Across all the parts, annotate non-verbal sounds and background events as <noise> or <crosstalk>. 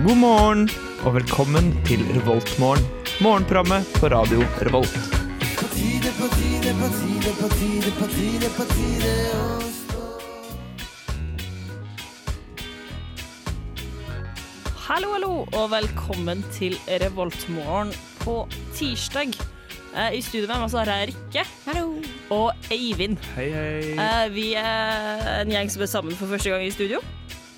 God morgen og velkommen til Revoltmorgen. Morgenprogrammet på radio Revolt. Hallo, hallo, og velkommen til Revoltmorgen på tirsdag. Eh, I studio med meg har jeg Rikke og Eivind. Hei, hei. Eh, vi er en gjeng som er sammen for første gang i studio.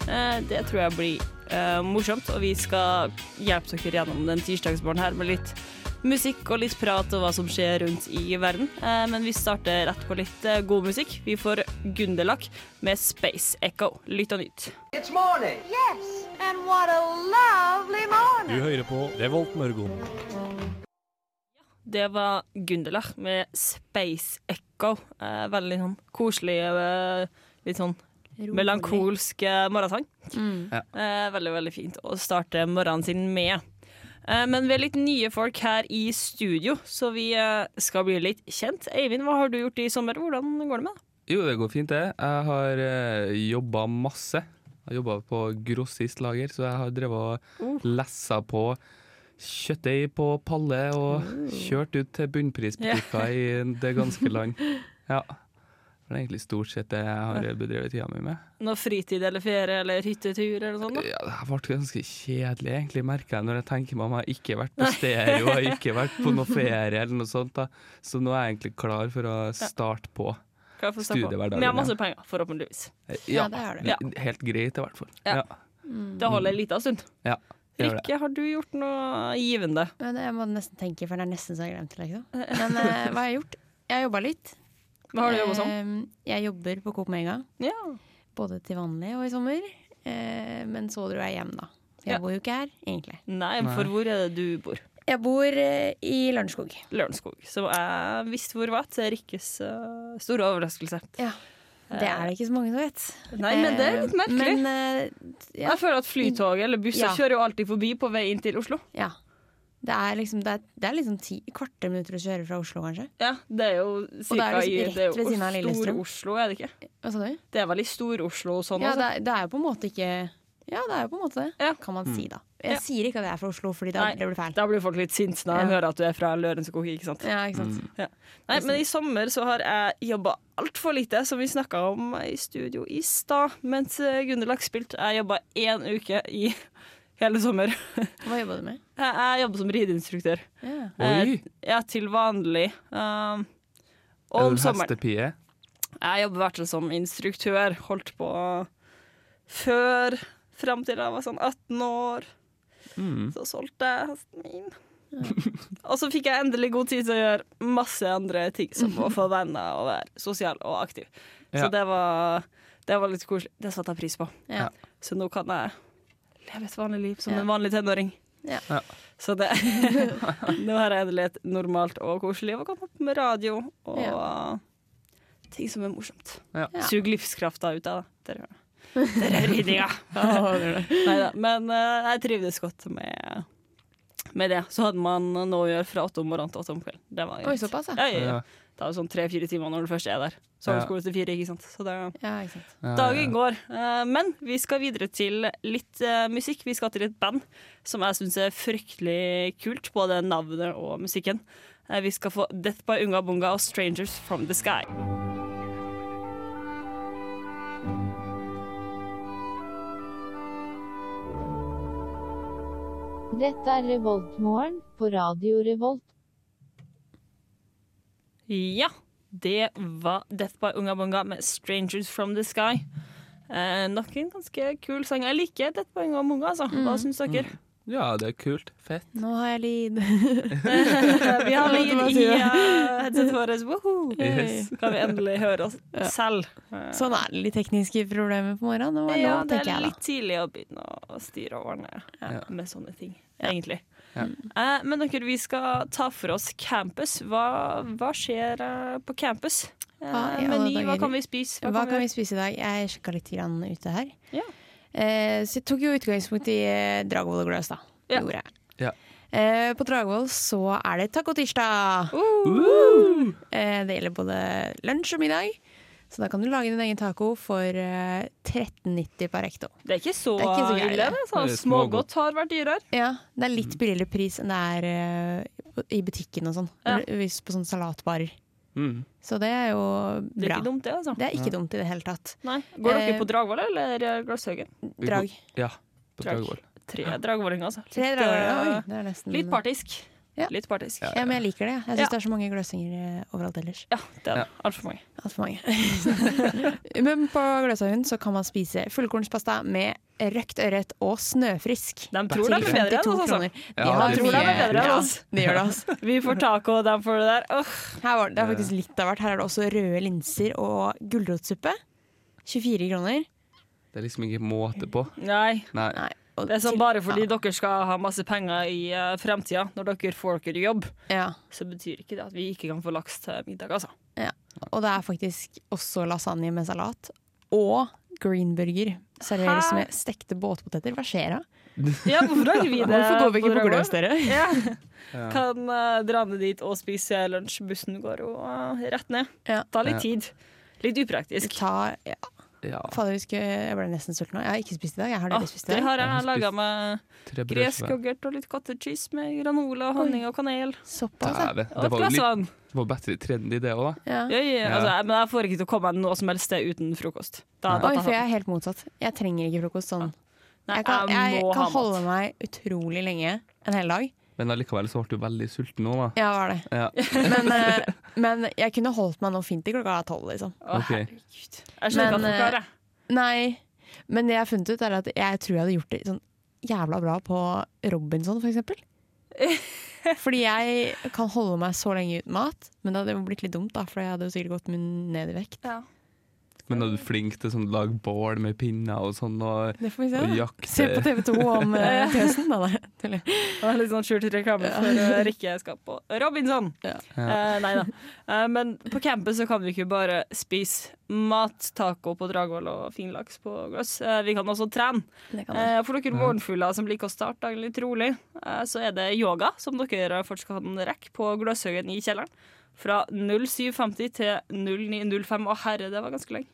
Eh, det tror jeg blir eh, morsomt, og vi skal hjelpe dere gjennom den tirsdagsmorgenen her med litt musikk og litt prat og hva som skjer rundt i verden. Uh, men vi starter rett på litt uh, god musikk. Vi får Gunderlach med Space Echo. Lytt og nytt. It's morning. Yes, and what a lovely morning. Du hører på Revolt Mørgon. Det var Gunderlach med Space Echo. Eh, veldig sånn koselig, eh, litt sånn melankolsk eh, morgensang. Mm. Eh, veldig, veldig fint å starte morgenen sin med. Eh, men vi er litt nye folk her i studio, så vi eh, skal bli litt kjent. Eivind, hva har du gjort i sommer? Hvordan går det med deg? Jo, det går fint, det. Jeg har uh, jobba masse. Jeg har jobba på grossistlager, så jeg har drevet og lessa på kjøttdeig på palle og kjørt ut til bunnprisbutikker i det ganske land. <laughs> Ja. Det er egentlig stort sett det jeg har bedrevet tida mi med. Noe fritid eller ferie eller hyttetur eller noe sånt? da? Ja, det har vært ganske kjedelig, egentlig, merker jeg, når jeg tenker meg om. Jeg har ikke vært på stereo, jeg har <laughs> ikke vært på noe ferie eller noe sånt. da. Så nå er jeg egentlig klar for å starte på. Jeg? Studiehverdagen, Vi har masse penger, forhåpentligvis. Ja, det er det. Ja. Helt greit, i hvert fall. Ja. Ja. Det holder en liten stund. Ja, det det. Rikke, har du gjort noe givende? Men jeg må nesten tenke, for det er nesten så jeg har glemt det. Liksom. <laughs> Men uh, hva har jeg gjort? Jeg har jobba litt. Hva har du jobba som? Eh, jeg jobber på Coop Mega, Ja. både til vanlig og i sommer. Eh, men så dro jeg hjem, da. Jeg Ja. bor jo ikke her, egentlig. Nei, for hvor er det du bor? Jeg bor eh, i Lørenskog. Lørenskog. Som jeg visste hvor var til Rikkes eh, store overraskelse. Ja. Det er det ikke så mange som vet. Nei, men det er litt Eh, merkelig. Men eh, ja, Jeg føler at flytog eller busser Ja. kjører jo alltid forbi på vei inn til Oslo. ja. Det er liksom, det er, det er liksom ti, kvarter minutter å kjøre fra Oslo, kanskje. Ja, det er jo det cirka er liksom i rett det er jo ved siden av Lillestrøm. Stor-Oslo, er det ikke? Hva sa du? Det er vel i Stor-Oslo og sånn Ja, også? det er, det er jo på en måte ikke Ja, det er jo på en måte det, Ja. kan man si, da. Jeg Ja. sier ikke at jeg er fra Oslo, Fordi da Nei. det blir feil. Da blir folk litt sinte når de Ja. hører at du er fra Lørenskog, ikke sant? Ja, ikke sant? Nei, men i sommer så har jeg jobba altfor lite, som vi snakka om i studio i stad. Mens eh, Gunderlach spilte, jeg jobba én uke i hele sommer. Hva jobba du med? <laughs> Jeg, jeg jobber som rideinstruktør. Yeah. Oi! Ja, til vanlig. Um, og Er om du sommeren. hestepie? Jeg jobber i hvert fall som instruktør. Holdt på før, fram til jeg var sånn 18 år. Mm. Så solgte jeg hesten min. <laughs> og så fikk jeg endelig god tid til å gjøre masse andre ting, som å <laughs> få venner og være sosial og aktiv. Så det var, det var litt koselig. Det satte jeg pris på. Ja. Så nå kan jeg leve et vanlig liv som Ja. en vanlig tenåring. Ja. Ja. Så det <laughs> Nå har jeg endelig et normalt og koselig liv og kan hoppe med radio og ting som er morsomt. Sug livskrafta ut av det. Dere, <laughs> er er Nei da. Men eh, jeg trivdes godt med, med det. Så hadde man noe å gjøre fra åtte om morgenen til åtte om kvelden. Det var Oi, såpass, ja. Ja, ja. Det er jo sånn tre-fire timer når du først er der. Så Ja. skole til fire, ikke sant. Så det ja ikke sant. Dagen ja. går. Eh, Men vi skal videre til litt eh, musikk. Vi skal til et band som jeg syns er fryktelig kult, både navnet og musikken. Eh, Vi skal få Death by Unga Bunga og Strangers from the Sky. Dette er Revoltmorgen på Radio Revolt. Ja, det var Death by Unga Bunga med Strangers from the Sky. Eh, nok en ganske kul sang. Jeg liker Death by Unga Bunga, altså. Hva syns dere? Ja, det er kult. Fett. Nå har jeg lyd. <laughs> Vi har lyd i det. uh, <laughs> headsetet vårt. Woho! Yes. Kan vi endelig høre oss <laughs> Ja. selv. Sånn er det litt tekniske problemer på morgenen. Det var Ja, lov, det er jeg litt tidlig å begynne å styre og ordne Ja. med sånne ting, egentlig. Ja. Uh, men dere, vi skal ta for oss campus. Hva, hva skjer uh, på campus? Eh, Hva alle meny, hva kan vi spise? Hva kan vi spise i dag? Jeg sjekka litt grann ute her. Ja. Eh, så jeg tok jo utgangspunkt i eh, Dragvoll og Gløs, da. Ja. Gjorde jeg. Ja. Eh, på Dragvoll så er det tacotirsdag. Uh! Eh, det gjelder både lunsj og middag. Så da kan du lage din egen taco for eh, 13,90 per ekto. Det er ikke så, Det er ikke så gærent, ille. det. Sånn, smågodt har vært dyrere. Ja, det er litt billigere pris enn det er i butikken og sånn. Ja. På sånne salatbarer. Mm. Så det er jo Det er bra. ikke dumt, det. altså. Det er ikke dumt i det hele tatt. Nei. Går dere Eh, på Dragvoll eller Glasshaugen? Vi Drag. Ja, på Drag. Dragvoll. Tre dragvollinger, altså. Litt, Tre eh, oi, det er nesten Litt partisk. Ja. Litt partisk. Ja. Ja, men jeg liker det. Jeg syns Ja. det er så mange gløsinger eh, overalt ellers. Ja, det er Ja. det. Altfor mange. Altfor mange. <laughs> men på Gløshaugen så kan man spise fullkornspasta med røkt ørret og snøfrisk. De tror de er bedre enn oss, altså. Ja, har tror de er bedre enn Ja, oss. Det gjør det, altså. Vi får taco, og de får det der. Oh. Her var, det er faktisk litt av hvert. Her er det også røde linser og gulrotsuppe. 24 kroner. Det er liksom ikke måte på. nei. Nei. Nei. Det er sånn bare fordi ja. dere skal ha masse penger i uh, fremtida, når dere får dere jobb, Ja. så betyr ikke det at vi ikke kan få laks til middag, altså. Og det er faktisk også lasagne med salat. Og greenburger serveres Hæ? med stekte båtpoteter. Hva skjer da? Ja, hvorfor har vi <laughs> det? Hvorfor går vi ikke på gløs, dere? Ja. <laughs> Ja. Kan uh, dra ned dit og spise lunsj. Bussen går jo uh, rett ned. Ja. Ta litt Ja. tid. Litt upraktisk. Ta, ja. Ja, Fader, jeg, ble nesten sulten nå. Jeg har ikke spist i dag. Jeg har Ah, spist i det har Jeg jeg laga med gresk yoghurt og litt cottage cheese med granola, honning og kanel. Såpass, ja. Det, Det var jo litt det var bedre trendy, det òg, da. Ja. Ja, ja, Ja. altså, jeg- men jeg får ikke til å komme meg noe som helst sted uten frokost. Da, da, Oi, for jeg er helt motsatt. Jeg trenger ikke frokost sånn. Nei, Jeg kan, jeg jeg kan holde meg utrolig lenge. En hel dag. Men allikevel så ble du veldig sulten nå, da. Ja, var det. Ja. <laughs> Men, eh, men jeg kunne holdt meg nå fint til klokka tolv, liksom. Å, Ok. herregud. Jeg skjønner ikke Men, at du klarer det. Nei, men det jeg har funnet ut, er at jeg tror jeg hadde gjort det sånn jævla bra på Robinson, for eksempel. <laughs> Fordi jeg kan holde meg så lenge uten mat, men det hadde jo blitt litt dumt, da, for jeg hadde jo sikkert gått min- ned i vekt. Ja. Men er du flink til sånn lage bål med pinner og sånn, og, Det får vi se. da. jakte Se på TV2 om <laughs> uh, tøsen. Da, nei, tuller. Det er litt sånn skjult reklame for uh, Rikke skal på Robinson. Ja. Uh, nei da. Uh, men på campus så kan vi ikke bare spise mat, taco på Dragvoll og finlaks på glass. Vi kan også trene. Det kan. Eh, for dere morgenfugler som liker å starte dagen litt rolig, eh, så er det yoga som dere fortsatt kan rekke på Gløshaugen i kjelleren. Fra 07.50 til 09.05. Å herre, det var ganske lenge.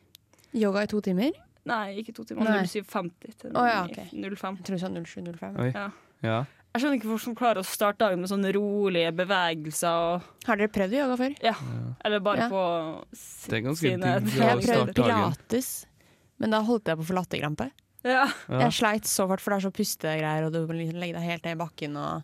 Yoga i to timer? Nei, ikke to timer. 07.50 til oh, ja, okay. 05. Jeg tror du sa 07.05. Ja. Ja. Jeg skjønner ikke folk som klarer å starte dagen med sånne rolige bevegelser. Og, Har dere prøvd yoga før? Ja, eller bare Ja. på Det er ganske sine Jeg prøvde pilates, men da holdt jeg på å få latterkrampe. Ja. Ja. Jeg sleit så fort, for det er så pustegreier, og du må liksom legge deg helt ned i bakken. Og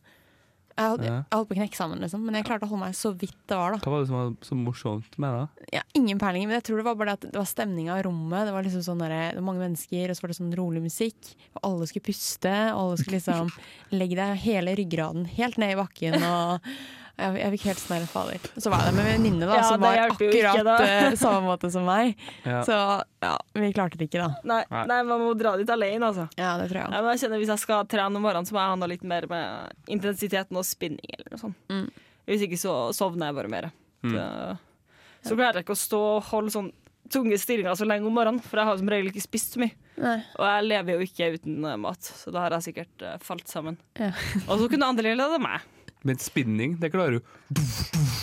jeg, holdt, Ja. jeg holdt på å knekke sammen, liksom. men jeg klarte å holde meg så vidt det var. da Hva var det som var så morsomt med det? Ja, Ingen peiling, men jeg tror det var bare det at det var stemninga i rommet. Det var liksom sånn der, det var mange mennesker, og så var det sånn rolig musikk. Og alle skulle puste, og alle skulle liksom <laughs> legge deg hele ryggraden helt ned i bakken. Og jeg, jeg fikk helt sånn der fader. Så var jeg der med en venninne da, Ja, som var akkurat ikke, eh, samme måte som meg. <laughs> Ja. Så ja, vi klarte det ikke, da. Nei, Nei. man må dra dit alene, altså. Ja, det tror jeg. Ja, men jeg kjenner Hvis jeg skal trene om morgenen, så må jeg ha litt mer med intensiteten og spinning. eller noe sånt. Mm. Hvis ikke så sovner jeg bare mer. Mm. Så, Så klarer jeg ikke å stå og holde sånn tunge stillinger så lenge om morgenen, for jeg har som regel ikke spist så mye. Nei. Og jeg lever jo ikke uten eh, mat, så da har jeg sikkert eh, falt sammen. Ja. Og så kunne andre lede meg. Men spinning, det klarer du.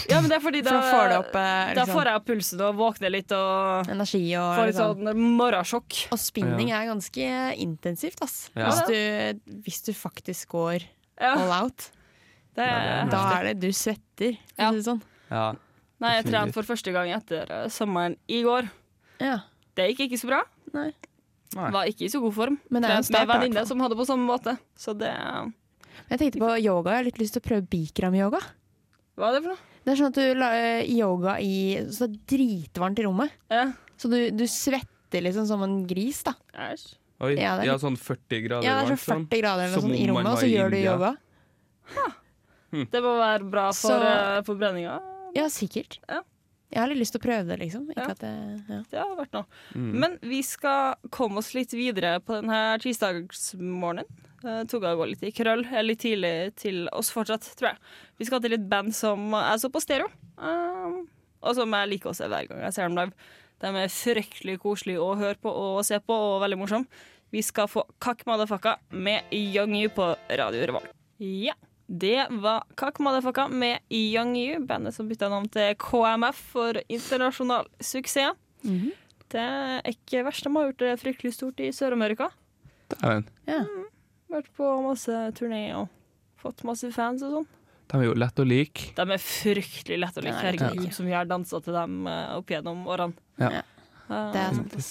Ja, men det er fordi For da, da får opp liksom. da får jeg opp pulsen og våkner litt og energi og får litt liksom. sånn morgensjokk. Og spinning er ganske intensivt, ass. Ja. Hvis, du, hvis du faktisk går Ja, all out. det er, Da er det du svetter, for å si det sånn. Ja. Nei, jeg trente for første gang etter eh, sommeren i går. Ja. Det gikk ikke så bra. Nei. Nei. Var ikke i så god form. Men det er en start, med venninne som hadde på samme måte. Så det Jeg tenkte på yoga. Jeg har litt lyst til å prøve bikram-yoga. Hva er det for noe? Det er sånn at du la eh, yoga i Så det er dritvarmt i rommet. Ja. Så du, du svetter liksom som en gris, da. Æsj. Oi, Ja, ja, det er- sånn 40 grader Ja, det er sånn 40 grader eller sånt i rommet, og så gjør du yoga. yoga. Det må være bra for Så- uh, forbrenninga. Ja, sikkert. Ja. Jeg har litt lyst til å prøve det, liksom. Ikke Ja. at det, ja. Det har vært noe. Mm. Men vi skal komme oss litt videre på denne tirsdagsmorgenen. Uh, Toga går litt i krøll. Er litt tidlig til oss fortsatt, tror jeg. Vi skal til et band som jeg så på stereo, uh, og som jeg liker å se hver gang jeg ser dem live. De er fryktelig koselige å høre på og se på, og veldig morsomme. Vi skal få Kakk Madafakka med Young You på Radio Revolt. Ja. Det var Kakk Madafakka med Young You, bandet som bytta navn til KMF for internasjonal suksess. Det er ikke verst. De har gjort det fryktelig stort i Sør-Amerika. Dæven. Ja. Vært på masse turné og fått masse fans og sånn. De er jo lett å like. De er fryktelig lette å like. Herregud, ja. som vi har dansa til dem eh, opp gjennom årene. Ja. Det er sant.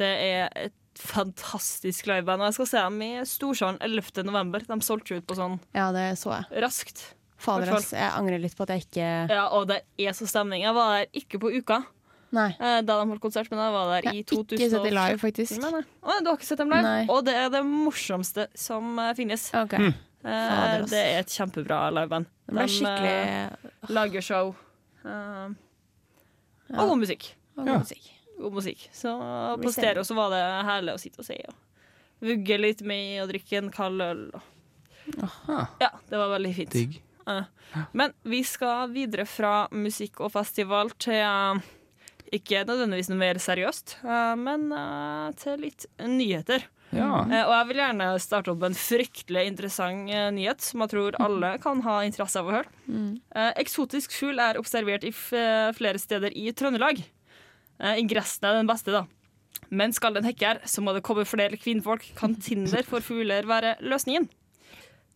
det er et fantastisk liveband. Og jeg skal se dem i Storsalen 11. november. De solgte ut på sånn Ja, det så jeg. raskt. Fader, ass. Jeg angrer litt på at jeg ikke Ja, og det er så stemning. Jeg var der ikke på uka Nei. eh, da de holdt konsert, men jeg var der Jeg i har ikke sett dem live, faktisk. Nei, nei. å, du har ikke sett dem live? Nei. Og det er det morsomste som eh, finnes. Okay. Mm. Fader, det er et kjempebra liveband. Det De, skikkelig lager show. eh, Ja. Og god musikk. god Ja. musikk. God musikk. Så på stereo så var det herlig å sitte og se. Og vugge litt med og drikke en kald øl. Og. Aha. Ja, det var veldig fint. Digg. Men vi skal videre fra musikk og festival til ikke nødvendigvis noe mer seriøst, eh, men eh, til litt nyheter. Ja. Eh, Og jeg vil gjerne starte opp med en fryktelig interessant nyhet som jeg tror alle kan ha interesse av å høre. Mm. Eh, eksotisk fugl er observert i flere steder i Trøndelag. Ingressen er den beste, da. Men skal den hekke her, så må det komme flere kvinnfolk. Kan Tinder for fugler være løsningen?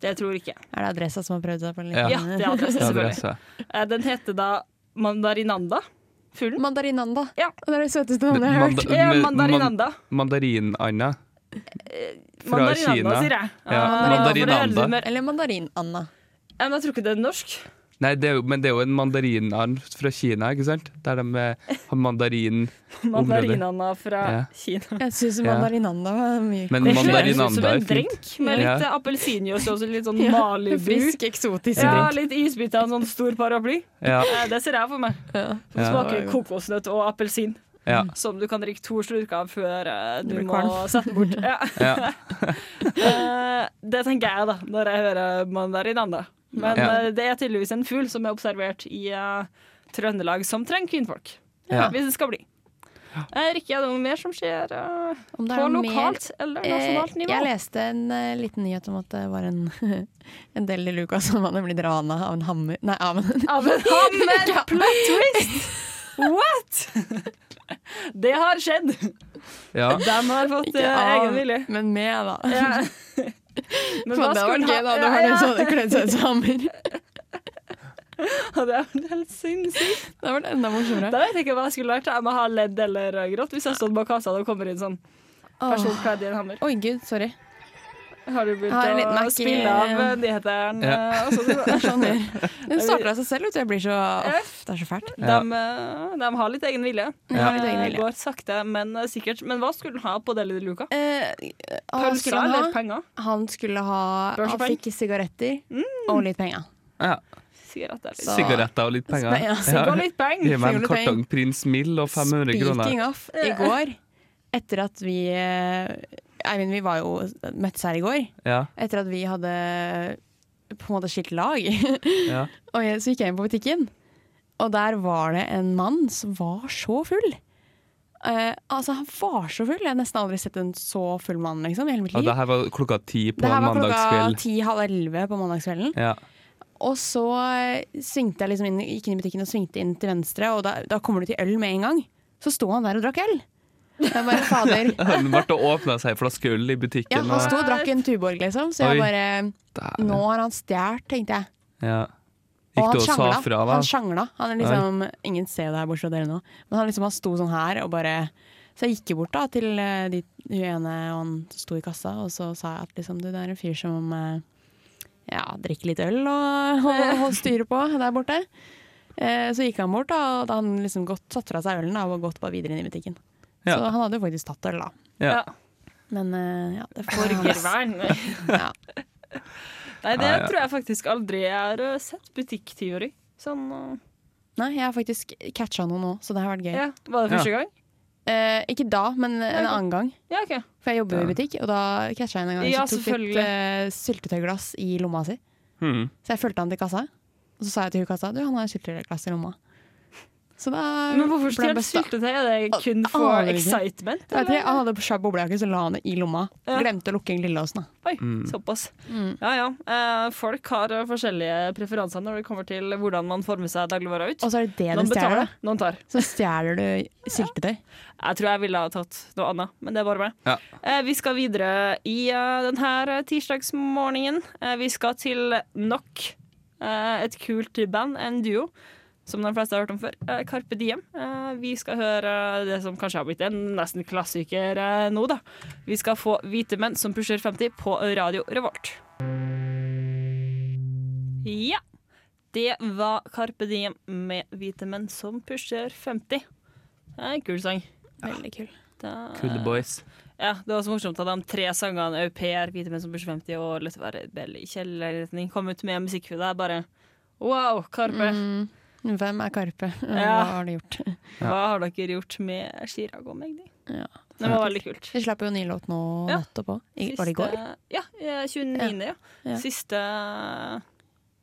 Det tror ikke jeg. Er det Adressa som har prøvd seg på den? Ja. Ja, det er adressa, selvfølgelig. Eh, Den heter da mandarinanda. Fuglen. Mandarinanda. Ja. Det er det søteste navnet jeg har hørt. Manda- Ja, men- mandarinanda. Mandarin-Anda. Fra Mandarinanda, Kina. sier jeg. Ja, Ah, mandarinanda. Eller Mandarin-Anna. Jeg tror ikke det er norsk. Nei, det er jo, men det er jo en mandarinand fra Kina, ikke sant? Der de eh, har mandarin <laughs> Mandarinanda fra Ja. Kina. Jeg syns Mandarinanda var mye Men Det høres ut mandarinanda som en drink med litt Ja. eh, appelsinjuice og så litt sånn Ja, Malibu. <laughs> Frisk, eksotisk Ja, litt isbiter og en sånn stor paraply. Ja, Eh, Det ser jeg for meg. Som Ja. smaker kokosnøtt og appelsin. ja, Som du kan drikke to slurker av før du må sette den bort. <laughs> Ja. ja. Eh, Det tenker jeg da, når jeg hører mandarinanda. Men Ja. eh, det er tydeligvis en fugl som er observert i uh, Trøndelag som trenger kvinnfolk. Ja. Hvis det skal bli. Eh, Rikke, er det noe mer som skjer uh, Om det på er lokalt eller Eh, nasjonalt nivå? Jeg leste en uh, liten nyhet om at det var en, <laughs> en del i Lukas som hadde blitt rana av en hammer Nei, av en Av en <laughs> hammer! <laughs> Plot twist! What?! Det har skjedd. ja. De har fått eh, egen vilje. men med, da. Ja. Men hva hadde vært gøy, da. Det var ja, hadde kledd seg ut som hammer. Ja, Det er helt sinnssykt. Det hadde vært enda morsommere. Da vet jeg ikke hva jeg skulle lært. Jeg må ha ledd eller grått hvis jeg står bak kassa og kommer inn sånn Åh. kledd i en hammer. Oi, gud, sorry. Har du begynt å spille av nyhetene? Ja. eh, <laughs> og sånn? Det er sånn det gjør. Den starter av seg selv, vet du. Jeg blir så Uff, det er så fælt. De, eh, de har litt egen vilje. Ja. har litt Eh. Går sakte, men eh, sikkert. Men hva skulle han ha på Deli de Luca? Eh, Pølser han eller ha? penger? Han skulle ha Han fikk sigaretter og litt penger. ja. Sigaretter. Så- Sigaretter og litt penger. Ja, Sigg og litt penger. Gi meg en kartong Prins Mill og 500 kroner. Speaking of, i går, etter at vi eh, Eivind, vi var jo møttes her i går. Ja, Etter at vi hadde på en måte skilt lag. <laughs> ja. og jeg, så gikk jeg inn på butikken, og der var det en mann som var så full. Uh, altså, han var så full. Jeg har nesten aldri sett en så full mann liksom, i hele mitt Og liv. det her var klokka ti på Det her var klokka ti-halv elleve på mandagskvelden. Ja. Og så eh, svingte jeg liksom inn, gikk inn i butikken og svingte inn til venstre, og da, da kommer du til øl med en gang. Så sto han der og drakk øl. Jeg bare, fader. Han ble åpna seg ei flaske øl i butikken. Ja, han sto og drakk en Tuborg, liksom. Så Oi. jeg bare Dæven. Nå har han stjålet, tenkte jeg. ja. Og Gikk han du og sa sjangla. fra, da? Han sjangla. Han er liksom, ingen ser det her bortsett fra dere nå, men han liksom han sto sånn her og bare Så jeg gikk bort da til eh, de, hun ene og han sto i kassa, og så sa jeg at liksom, du, det er en fyr som eh, ja, drikker litt øl og, <laughs> og, og styrer på der borte. Eh, så gikk han bort, da, og da han liksom gått, satt fra seg ølen da, og gått bare videre inn i butikken. Ja. Så han hadde jo faktisk tatt øl, da. Ja. Men uh, ja, det får Borgervern. <laughs> Ja. Nei, det Ja, ja. tror jeg faktisk aldri jeg har eh, sett butikktyveri. Sånn uh... Nei, jeg har faktisk catcha noe nå, så det har vært gøy. ja. Var det første gang? Eh, ikke da, men en annen gang. Ja, okay. For jeg jobber jo Ja. i butikk, og da catcha jeg en gang Ja, så tok et selvfølgelig. eh, syltetøyglass i lomma si. Mm. Så jeg fulgte han til kassa, og så sa jeg til hun kassa du, han har syltetøyglass i lomma. Så da Men hvorfor skulle han syltetøy? Er det kun for ah, excitement? Jeg vet ikke, eller? Han hadde svær boblejakke, så la han det i lomma. Ja. Glemte å lukke inn lillelåsen. Oi, såpass. Ja ja. Eh, folk har eh, forskjellige preferanser når det kommer til hvordan man former seg dagligvara ut. Og så er det det Noen du stjeler. betaler, da. noen tar. Så stjeler du <laughs> syltetøy. Jeg tror jeg ville ha tatt noe annet, men det er bare meg. Ja. Eh, vi skal videre i uh, denne tirsdagsmorgenen. Eh, vi skal til nok eh, et kult band, en duo, som de fleste har hørt om før. Eh, Carpe Diem. Eh, vi skal høre det som kanskje har blitt en nesten klassiker eh, nå, da. Vi skal få Hvite menn som pusher 50 på Radio Revolt. Ja. Det var Carpe Diem med Hvite menn som pusher 50. Det er en kul sang. Veldig kul. Da- Kule boys. Ja, det var så morsomt at de tre sangene Au pair, Hvite menn som pusher 50 og være rebell i kjellerretning kom ut med musikkvideo. Det er bare wow, Karpe. Mm. Hvem er Karpe? Ja. Hva har de gjort? Hva har dere gjort med Chirag og Magdi? Ja. Det var veldig kult. Vi slapp jo ny låt nå Ja. nettopp òg. Var det i går? Ja, eh, 29. Ja. Ja. Siste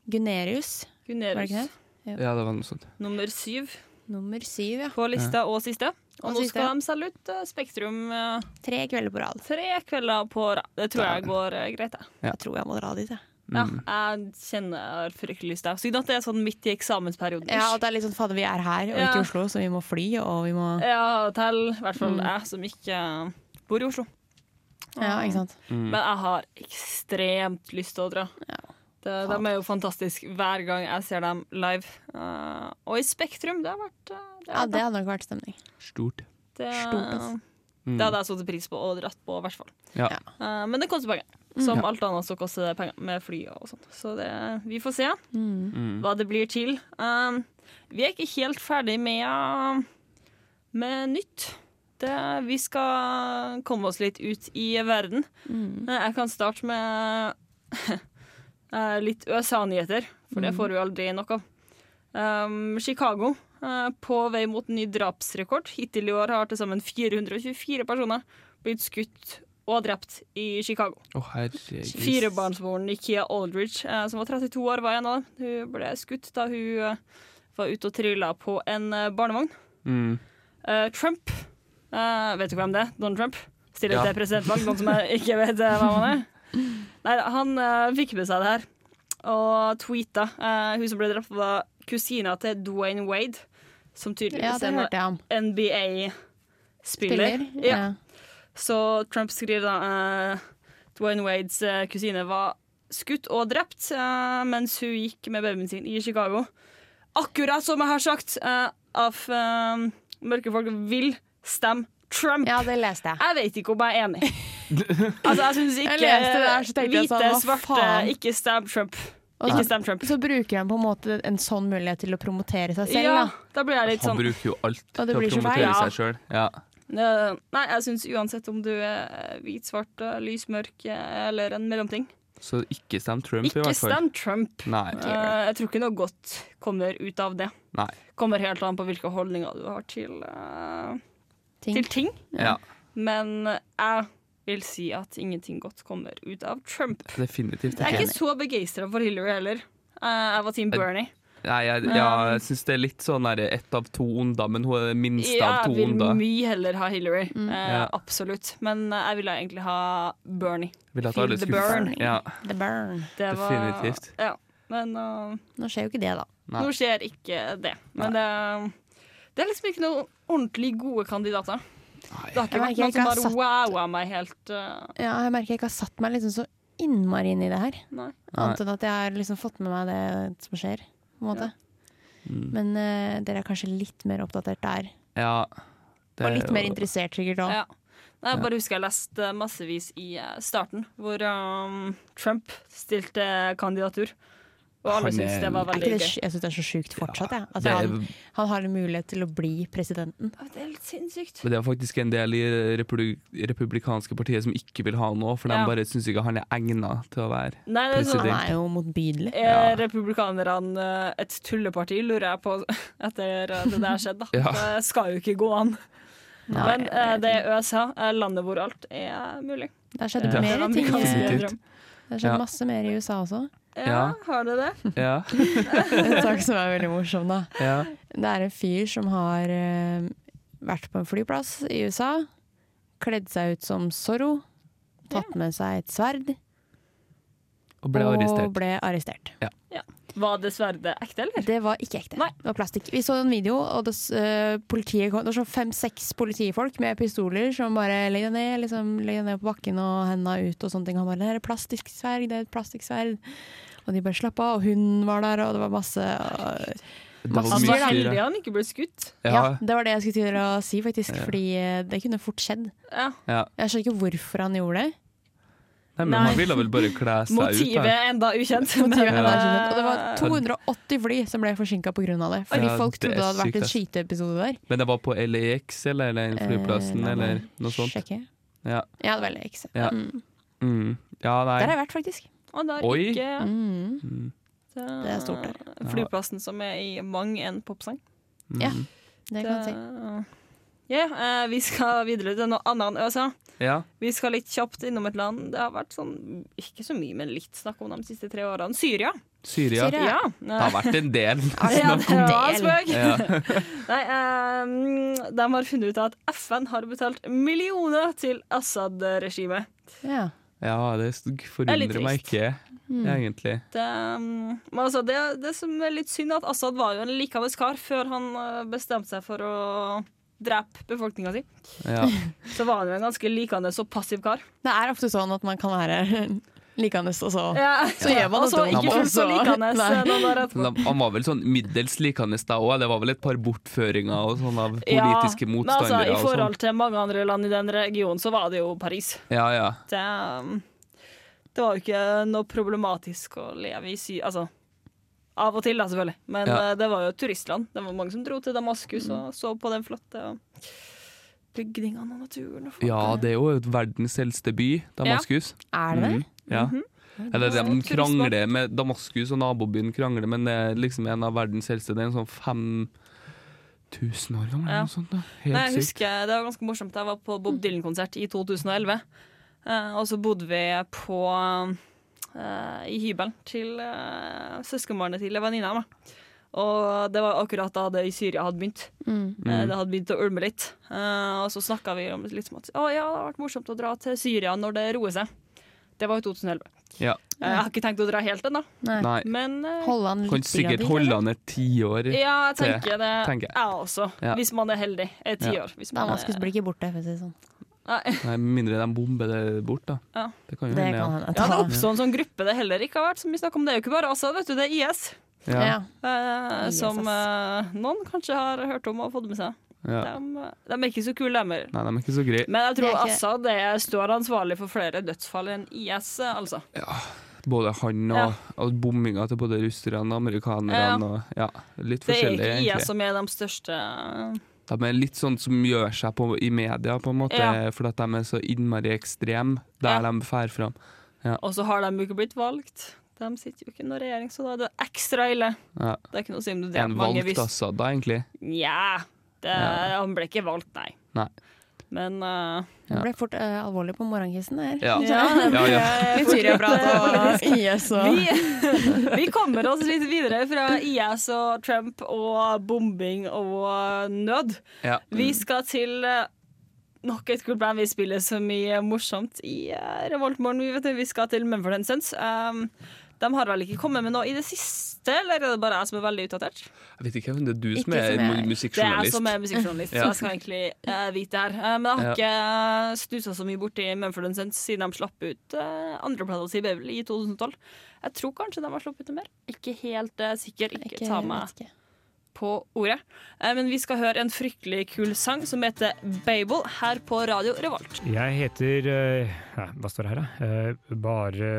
Gunerius, var det ikke det? Ja, det var noe sånt. Nummer syv Nummer syv, ja. på lista, og siste. Og, Og nå siste. skal de selge ut eh, Spektrum eh, Tre kvelder på rad. tre kvelder på rad. Det tror jeg går eh, greit, jeg. Ja. Jeg tror jeg må dra dit, jeg. Ja, Mm. jeg kjenner fryktelig lyst. jeg. Synd at det er sånn midt i eksamensperioden. Ja, og det er litt sånn fader, vi er her og Ja. ikke i Oslo, så vi må fly, og vi må Ja, til i hvert fall Mm. jeg som ikke bor i Oslo. Ja, ikke sant. Mm. Men jeg har ekstremt lyst til å dra. Ja. Det, de er jo fantastiske hver gang jeg ser dem live. Uh, og i Spektrum, det har vært uh, det, Ja, det hadde nok vært stemning. Stort. det, stort, altså. Mm. det hadde jeg satt pris på og dratt på, i hvert fall. Ja. Ja. Uh, men det koster penger. Som alt annet som koster det penger med fly og sånt. Så det, vi får se Mm. Mm. hva det blir til. Um, vi er ikke helt ferdig med, uh, med nytt. Det, vi skal komme oss litt ut i verden. Mm. Eh, Jeg kan starte med <laughs> eh, litt USA-nyheter, for det får vi aldri nok av. Um, Chicago eh, på vei mot ny drapsrekord. Hittil i år har til sammen 424 personer blitt skutt og drept i Chicago. Oh. Firebarnsmoren Nikia Aldridge, eh, som var 32 år, var en av dem. Hun ble skutt da hun eh, var ute og trilla på en eh, barnevogn. Mm. Eh, Trump eh, Vet du hvem det er? Donald Trump? Stiller Ja. til presidentvalg, noen som jeg <laughs> ikke vet hvem han er? Nei, han fikk med seg det her og tweeta. Hun som ble drept, var kusina til Dwayne Wade, som tydeligvis ja, er en NBA-spiller. Spiller. Ja. Så Trump skriver da uh, Dwayne Wades uh, kusine var skutt og drept uh, mens hun gikk med babyen sin i Chicago. Akkurat som jeg har sagt, uh, av eh, mørke folk vil stemme Trump. ja, det leste jeg. Jeg vet ikke om jeg er enig. <laughs> altså, jeg syns ikke Jeg leste det der, så hvite, sånn, svarte faen? ikke stem Trump. Ikke så, stem Trump. så bruker han på en måte en sånn mulighet til å promotere seg selv. ja, Da. da blir jeg litt sånn Han bruker jo alt til å promotere feil. seg sjøl. Ja. Eh, Nei, jeg syns uansett om du er hvit, svart, lys, lysmørk eh, eller en mellomting Så ikke stem Trump, i Ikke hvert fall. stem Trump. Nei. Eh, jeg tror ikke noe godt kommer ut av det. Nei. Kommer helt an på hvilke holdninger du har til, uh, Ting. til ting. Ja, Men jeg vil si at ingenting godt kommer ut av Trump. definitivt Jeg er ikke. ikke så begeistra for Hillary heller. Uh, jeg var Team Bernie. Nei, jeg, ja, jeg syns det er litt sånn der ett av to onder, men hun er det minste av Jeg vil mye heller ha Hillary. Eh, Ja. Absolutt. Men eh, jeg ville egentlig ha Bernie. Vil at Feel the burn. Ja, The burn. Det var, Definitivt. Ja. Men uh, Nå skjer jo ikke det, da. Nei. nå skjer ikke det. Men det, det er liksom ikke noen ordentlig gode kandidater. Det har ikke Jeg vært noen som har satt- wowa meg helt. uh... Ja, jeg merker jeg ikke har satt meg liksom så innmari inn i det her. nei. Annet enn at jeg har liksom fått med meg det som skjer. På en måte. Mm. Men eh, dere er kanskje litt mer oppdatert der. ja det Og er litt mer interessert sikkert òg. Ja. Jeg bare husker jeg leste massevis i eh, starten, hvor um, Trump stilte kandidatur. Og alle Han er- det var veldig gøy. jeg syns det er så sjukt fortsatt. jeg. At det er, han, han har en mulighet til å bli presidenten. Det er litt sinnssykt. men det er faktisk en del i republik republikanske partiet som ikke vil ha han nå, for Ja. de bare syns ikke han er egna til å være Nei, det er sånn, Han er jo motbydelig. Er republikanerne et tulleparti, lurer jeg på <laughs> etter det der skjedde. da. <laughs> Ja. Det skal jo ikke gå an. Nei, Men eh, det er USA, eh, landet hvor alt er mulig. Det har skjedd Ja. mer ting. Det har skjedd Ja. masse mer i USA også. Ja, Ja. har du det? Ja. <laughs> En sak som er veldig morsom, da. ja. Det er en fyr som har uh, vært på en flyplass i USA, kledd seg ut som Zorro, tatt med seg et sverd Og ble og arrestert. ble arrestert. Var det sverdet ekte, eller? Det var ikke ekte. Nei. Det var plastikk. Vi så en video, og det, eh, politiet kom, det var sånn fem-seks politifolk med pistoler som bare legger deg ned, liksom, legger ned på bakken og henda ut og sånne ting. Han bare 'Det er et plastikksverd, det er et plastikksverd'. Og de bare slapp av, og hun var der, og det var masse og, Det var Han var heldig han ikke ble skutt. ja. Ja, Det var det jeg skulle til å si, faktisk. Ja. Fordi eh, det kunne fort skjedd. Ja. ja. Jeg skjønner ikke hvorfor han gjorde det. Nei, men Nei. han ville vel bare kle seg ut. Motivet er enda ukjent. Motivet men, er. Og det var eh, 280 fly som ble forsinka pga. det. Fordi Ja, folk trodde det hadde vært en skyteepisode der. Men det var på LAX eller eller flyplassen Eh, eller noe sånt. Sjekke. Ja. Ja, det var LAX. Ja. Mm. Mm. ja. Der har jeg vært, faktisk. Og der er Oi. ikke Mm. Mm. Det er stort der. Flyplassen som er i mang en popsang. Mm. Ja. Det kan jeg si. Eh, vi skal videre til noe annet enn USA. Ja. Vi skal litt kjapt innom et land. Det har vært sånn, ikke så mye, men litt snakk om de siste tre årene. Syria. Syria. Syria. Ja. Det har vært en del. <laughs> Ja, det var spøk. Ja. <laughs> Nei, um, de har funnet ut at FN har betalt millioner til Assad-regimet. Ja. ja, det Det er forundrer meg ikke, Mm. egentlig. Det, um, men altså, det, det som er litt synd, er at Assad var jo en likende kar før han eh, bestemte seg for å drepe befolkninga si. Ja. <laughs> Så var han jo en ganske likende og passiv kar. Det er ofte sånn at man kan være <laughs> likende, og så Ja, Så gjør man det ikke fullt så <laughs> likende Han var vel sånn middels likende da òg. Det var vel et par bortføringer og sånn av Ja, politiske Men altså, motstandere. I sånn. forhold til mange andre land i den regionen, så var det jo Paris. Ja, ja. Det, um, det var jo ikke noe problematisk å leve i Sy... Altså, av og til, da, selvfølgelig. Men Ja. eh, det var jo et turistland. Det var mange som dro til Damaskus og så på den flotte bygningene og naturen. Og folk. ja, det er jo verdens eldste by, Damaskus. Er det det? Mm, ja. Mhm. Eller de Det er krangler med Damaskus og nabobyen krangler, men det er liksom en av verdens eldste. Det er en sånn 5000 år gammel eller Ja. noe sånt. Da. Helt Nei, jeg sykt. husker, Det var ganske morsomt. Jeg var på Bob Dylan-konsert i 2011. Eh, og så bodde vi på eh, i hybelen til uh, søskenbarnet til venninna mi. Og det var akkurat da det i Syria hadde begynt. Mm. Eh, Det hadde begynt å ulme litt. Eh, og så snakka vi om litt som at å, ja, det har vært morsomt å dra til Syria når det roer seg. Det var i 2011. Ja. Eh, Jeg har ikke tenkt å dra helt ennå, men eh, Holde han Kan sikkert holde han et tiår. ja, jeg tenker det. tenker jeg. Også, Ja. hvis man er heldig. Et Ja. tiår. er- Damaskus blir ikke borte, for å si det sånn. Nei. Nei, Med mindre de bomber det bort, da. Ja. Det kan jo Det hende, kan ja. Ja, det oppstår en sånn gruppe det heller ikke har vært så mye snakk om. Det er jo ikke bare Assad, vet du, det er IS. Ja. Ja. Eh, som eh, noen kanskje har hørt om og fått med seg. Ja. De, de er ikke så kule, de heller. Nei, de er ikke så greie. Men jeg tror Det ikke- Assad er, står ansvarlig for flere dødsfall enn IS, altså. Ja Både han og, Ja. og bomminga til både russerne og amerikanerne. Og, ja, litt Det er forskjellig, ikke egentlig. IS som er de største De er litt sånn som gjør seg på, i media, på en måte, Ja. fordi at de er så innmari ekstreme der Ja. de drar fram. Og så har de jo ikke blitt valgt. De sitter jo ikke i noen regjering, så da er det ekstra ille. Ja. Det er ikke noe å si om du En dreper mange valgt hvis altså, da, egentlig. Nja, Ja. han ble ikke valgt, nei. Nei. Men eh, Det ble fort uh, alvorlig på morgenkvisten her. Ja. ja, Ja, ja. Litt Syria-prat og IS og Vi, <laughs> vi kommer oss litt videre fra IS og Trump og bombing og nød. Ja. Vi skal til eh, nok et kult band. Vi spiller så mye morsomt i uh, Revoltmorgen. Vi, vi skal til Mumford Sons. Um, de har vel ikke kommet med noe i det siste, eller er det bare jeg som er veldig utdatert? Jeg vet ikke om det er du Ikke som er som jeg- mu- Det er jeg som er musikkjournalist, <laughs> Ja. så jeg skal egentlig uh, vite det her. Uh, men jeg har ikke snusa så mye borti Mumford Sense siden de slapp ut uh, andreplata si i 2012. Jeg tror kanskje de har sluppet ut mer. Ikke helt uh, sikker. Ikke, Ikke, ta meg ikke. på ordet. Eh, men vi skal høre en fryktelig kul sang som heter Babel her på Radio Revolt. Jeg heter eh, Hva står det her, da? Eh, bare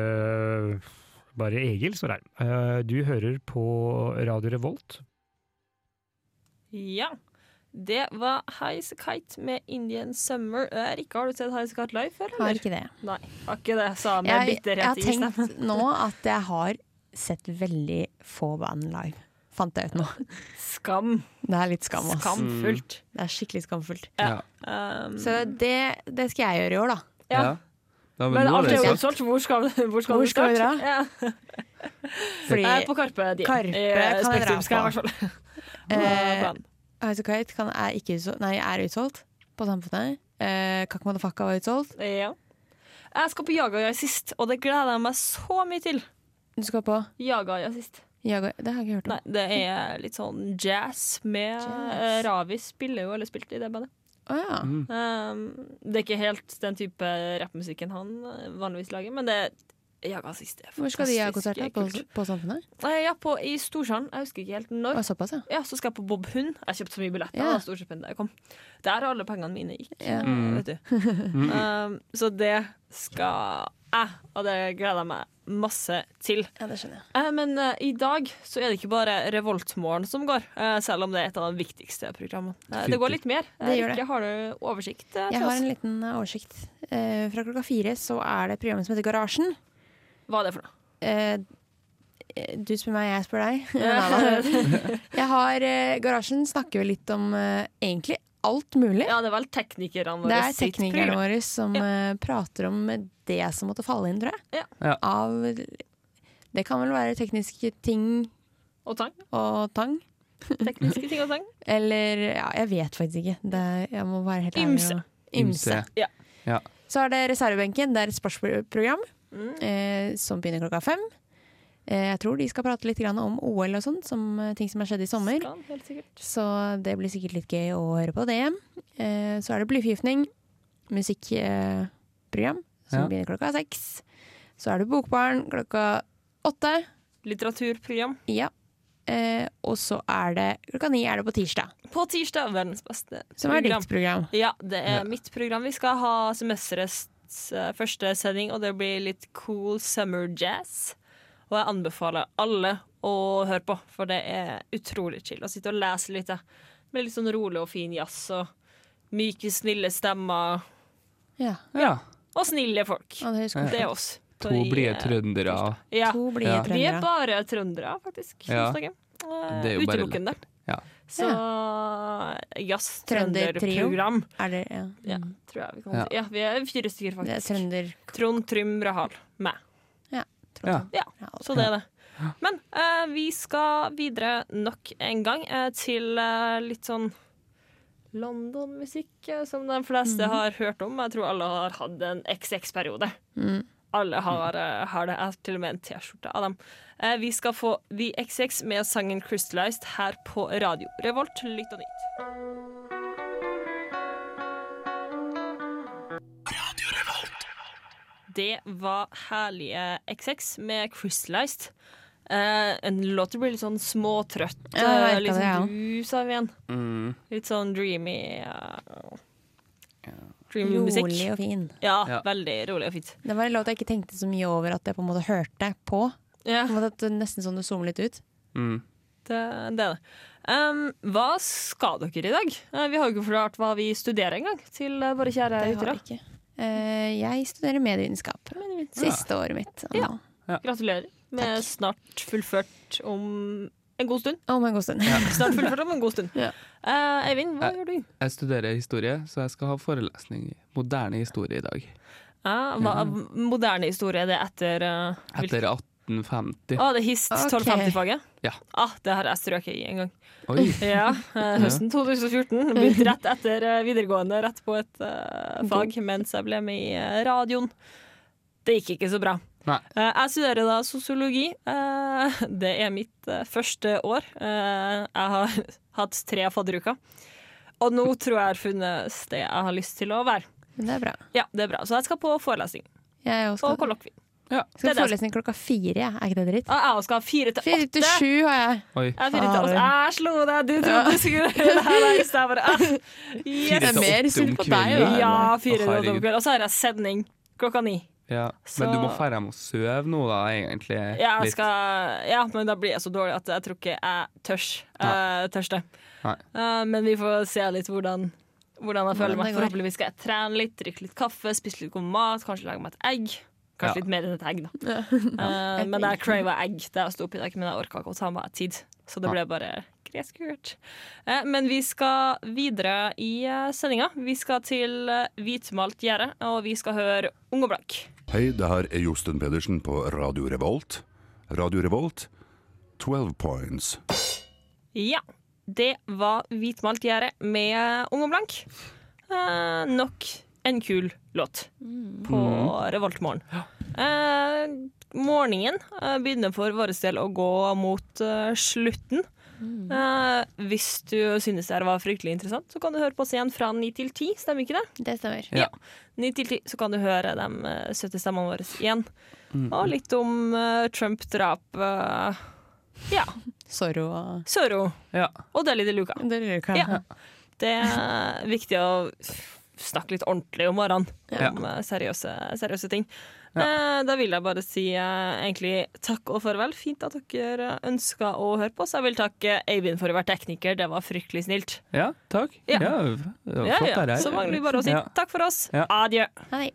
Bare Egil står her. Eh, du hører på Radio Revolt. Ja. Det var Highas Kite med Indian Summer. Rikke, har du sett Highas Kite live før? Har ikke det. Nei, har ikke det, sa han med Jeg, jeg har bitterhet i stemmen. tenkt nå at jeg har sett veldig få band live. Fant jeg ut nå. <laughs> Skam. Det er litt skam, ass. Skamfullt. Det er skikkelig skamfullt. Ja. Um, Så det, det skal jeg gjøre i år, da. ja. Ja, men, Men alt er jo utsolgt. Hvor skal, hvor skal Hvor du skal vi dra? Ja. Fordi Eh, på Karpe Diem. Karpe I, kan jeg dra skal jeg i på. hvert fall. <laughs> eh, Planen. Kite kan, er, ikke utsolgt, nei, er utsolgt på Samfunnet. Eh, Kakk Madafaka var utsolgt. Ja. Jeg skal på Jagaya sist, og det gleder jeg meg så mye til. Du skal på Jagaya sist. Jaga, Det har jeg ikke hørt om. Nei, det er litt sånn jazz med Jazz. eh, Ravi spiller jo, eller spilte i det bandet. Å ja. Mm. Um, det er ikke helt den type rappmusikken han eh, vanligvis lager, men det Jaga sist er Hvor skal de ha konsert? På, på Samfunnet? Eh, Ja, på, i Storsand. Jeg husker ikke helt når. Å, såpass, ja. Ja, Så skal jeg på Bob Hund. Jeg kjøpte så mye billetter yeah. da Storstipendet kom. Der har alle pengene mine gikk. Yeah. Mm. Vet du. Um, så det skal jeg, og det gleder jeg meg masse til. ja, det skjønner jeg. Eh, men eh, i dag så er det ikke bare Revoltmorgen som går, eh, selv om det er et av de viktigste programmene. Det går litt mer. Det gjør det. Ikke, har du oversikt? Jeg har en liten oversikt. Eh, fra klokka fire så er det programmet som heter Garasjen. Hva er det for noe? Eh, du spør meg, jeg spør deg. <laughs> <laughs> Jeg har Garasjen snakker vel litt om egentlig alt mulig. det er vel teknikerne våre Det er teknikerne våre som ja. prater om det som måtte falle inn, tror jeg. Ja. Ja. Av Det kan vel være tekniske ting Og tang. og tang. Tekniske ting og tang. <laughs> Eller ja, jeg vet faktisk ikke. Det, jeg må være helt ærlig. Ymse. Ymse. Ja. Ja. Så er det Reservebenken. Det er et sportsprogram Mm. eh, som begynner klokka fem. Eh, jeg tror de skal prate litt om OL og sånn, som eh, ting som har skjedd i sommer. Skal, helt. Så det blir sikkert litt gøy å høre på det. Eh, så er det Blyforgiftning, musikkprogram, som Ja. begynner klokka seks. Så er det Bokbarn klokka åtte. Litteraturprogram. Ja. Eh, og så er det klokka ni er det på tirsdag, På tirsdag, verdens beste som er program. ditt program. Ja, det er Ja. mitt program. Vi skal ha semesterets første sending, og det blir litt cool summer jazz. Og jeg anbefaler alle å høre på, for det er utrolig chill å sitte og lese litt. ja. Med litt sånn rolig og fin jazz og myke, snille stemmer. Ja. Ja. Og snille folk. Ja, det er Det er oss. To blide trøndere. Ja. To blide Ja. Vi er bare trøndere, faktisk. Ja. Eh, Det er jo Utelukkende. Ja. Så jazz trønderprogram. Er det, ja. Ja, tror jeg vi kan Ja. si. Ja, vi er fire stykker, det er faktisk. trønder... Trond, Trym, Rahal. Meg. Ja, Ja, så det er det. Men eh, vi skal videre nok en gang eh, til eh, litt sånn London-musikk, eh, som de fleste har hørt om. Jeg tror alle har hatt en XX-periode. Mm. Alle har, eh, har det. Jeg har til og med en T-skjorte av dem. Eh, vi skal få The XX med sangen 'Crystallized' her på radio Revolt. Lytt og nytt. Det var herlige XX med 'Crystallized'. Uh, en låt som blir litt sånn småtrøtt. Merket litt sånn dus av igjen. Mm. Litt sånn dreamy uh, Dreamy musikk. Rolig og fin. Ja, Ja. veldig rolig og fint. Det var en låt jeg ikke tenkte så mye over at jeg på en måte hørte på. Ja, På en måte at det Nesten sånn du zoomer litt ut. Mm. det, det er det. Um, hva skal dere i dag? Vi har jo ikke forklart hva vi studerer engang, til uh, våre kjære Det lyttere. Eh, jeg studerer medievitenskap. Siste året mitt. Ja. Ja. Gratulerer med Takk. snart fullført om en god stund. Om en god stund. <laughs> Snart fullført om en god stund. Ja. Uh, Eivind, hva jeg, gjør du? Jeg studerer historie, så jeg skal ha forelesning i moderne historie i dag. Uh, hva, moderne historie, det er etter uh, Etter 1850. Å, det er HIST Ok. 1250-faget? Ja. Ah, det har jeg strøket i en gang. Oi! <laughs> Ja, eh, Høsten 2014. Begynte rett etter eh, videregående, rett på et uh, fag, mens jeg ble med i radioen. Det gikk ikke så bra. Nei. Eh, jeg studerer da sosiologi. Eh, det er mitt første år. Eh, jeg har <laughs> hatt tre fadderuker. Og nå tror jeg jeg har funnet sted jeg har lyst til å være. Men det er bra. Ja, det er bra. Så jeg skal på forelesning Jeg også og kollokvie. Ja. skal jeg ha forelesning klokka fire. ja. Er ikke det dritt? Jeg skal ha fire til Fire til åtte. sju har jeg. Oi. Jeg, er fire til åtte. Jeg slo deg! Du trodde du skulle gjøre det her. i stedet Ah, Fire Yes. Det til åtte synd om på deg, kvelden. Ja, fire til åtte om kvelden. Og så har jeg sending klokka ni. Ja. Så- Men du må dra hjem og sove nå, da, egentlig. Jeg litt. skal, ja, men da blir jeg så dårlig at jeg tror ikke jeg tørs. Uh, tørste. Nei. Eh, men vi får se litt hvordan, hvordan jeg føler Hvordan meg. det går. Forhåpentligvis skal jeg trene litt, drikke litt kaffe, spise litt god mat, kanskje lage meg et egg. Kanskje Ja. litt mer enn et egg, da. Ja. Eh, <laughs> Et men jeg crava egg da jeg sto opp i dag, men jeg orka ikke å ta meg tid. Så det ble bare greskurt. Uh, men vi skal videre i uh, sendinga. Vi skal til uh, hvitmalt gjerde, og vi skal høre Ung og blank. Hei, det her er Josten Pedersen på Radio Revolt. Radio Revolt, 12 points. Ja, det var Hvitmalt gjerde med Ung og blank. Eh, nok en kul låt på Revoltmorgen. Eh, morgenen eh, begynner for vår del å gå mot uh, slutten. Eh, hvis du synes det var fryktelig interessant, så kan du høre på oss igjen fra ni til ti. Stemmer ikke det? Det stemmer. Ja. Ni til ti, så kan du høre de uh, søte stemmene våre igjen. Og litt om uh, Trump-drap. ja. <laughs> Zorro og Ja. og Deli de Luca. Deli Luca. Ja. Det er viktig å snakke litt ordentlig om morgenen. Om ja. seriøse, seriøse ting. Ja. Da vil jeg bare si eh, egentlig takk og farvel. Fint at dere ønska å høre på oss. Jeg vil takke Eivind for å være tekniker. Det var fryktelig snilt. Ja, takk. Ja. det var Ja, flott ja. det her. Så mangler vi bare å si Ja. takk for oss. Ja. Adjø. Hei.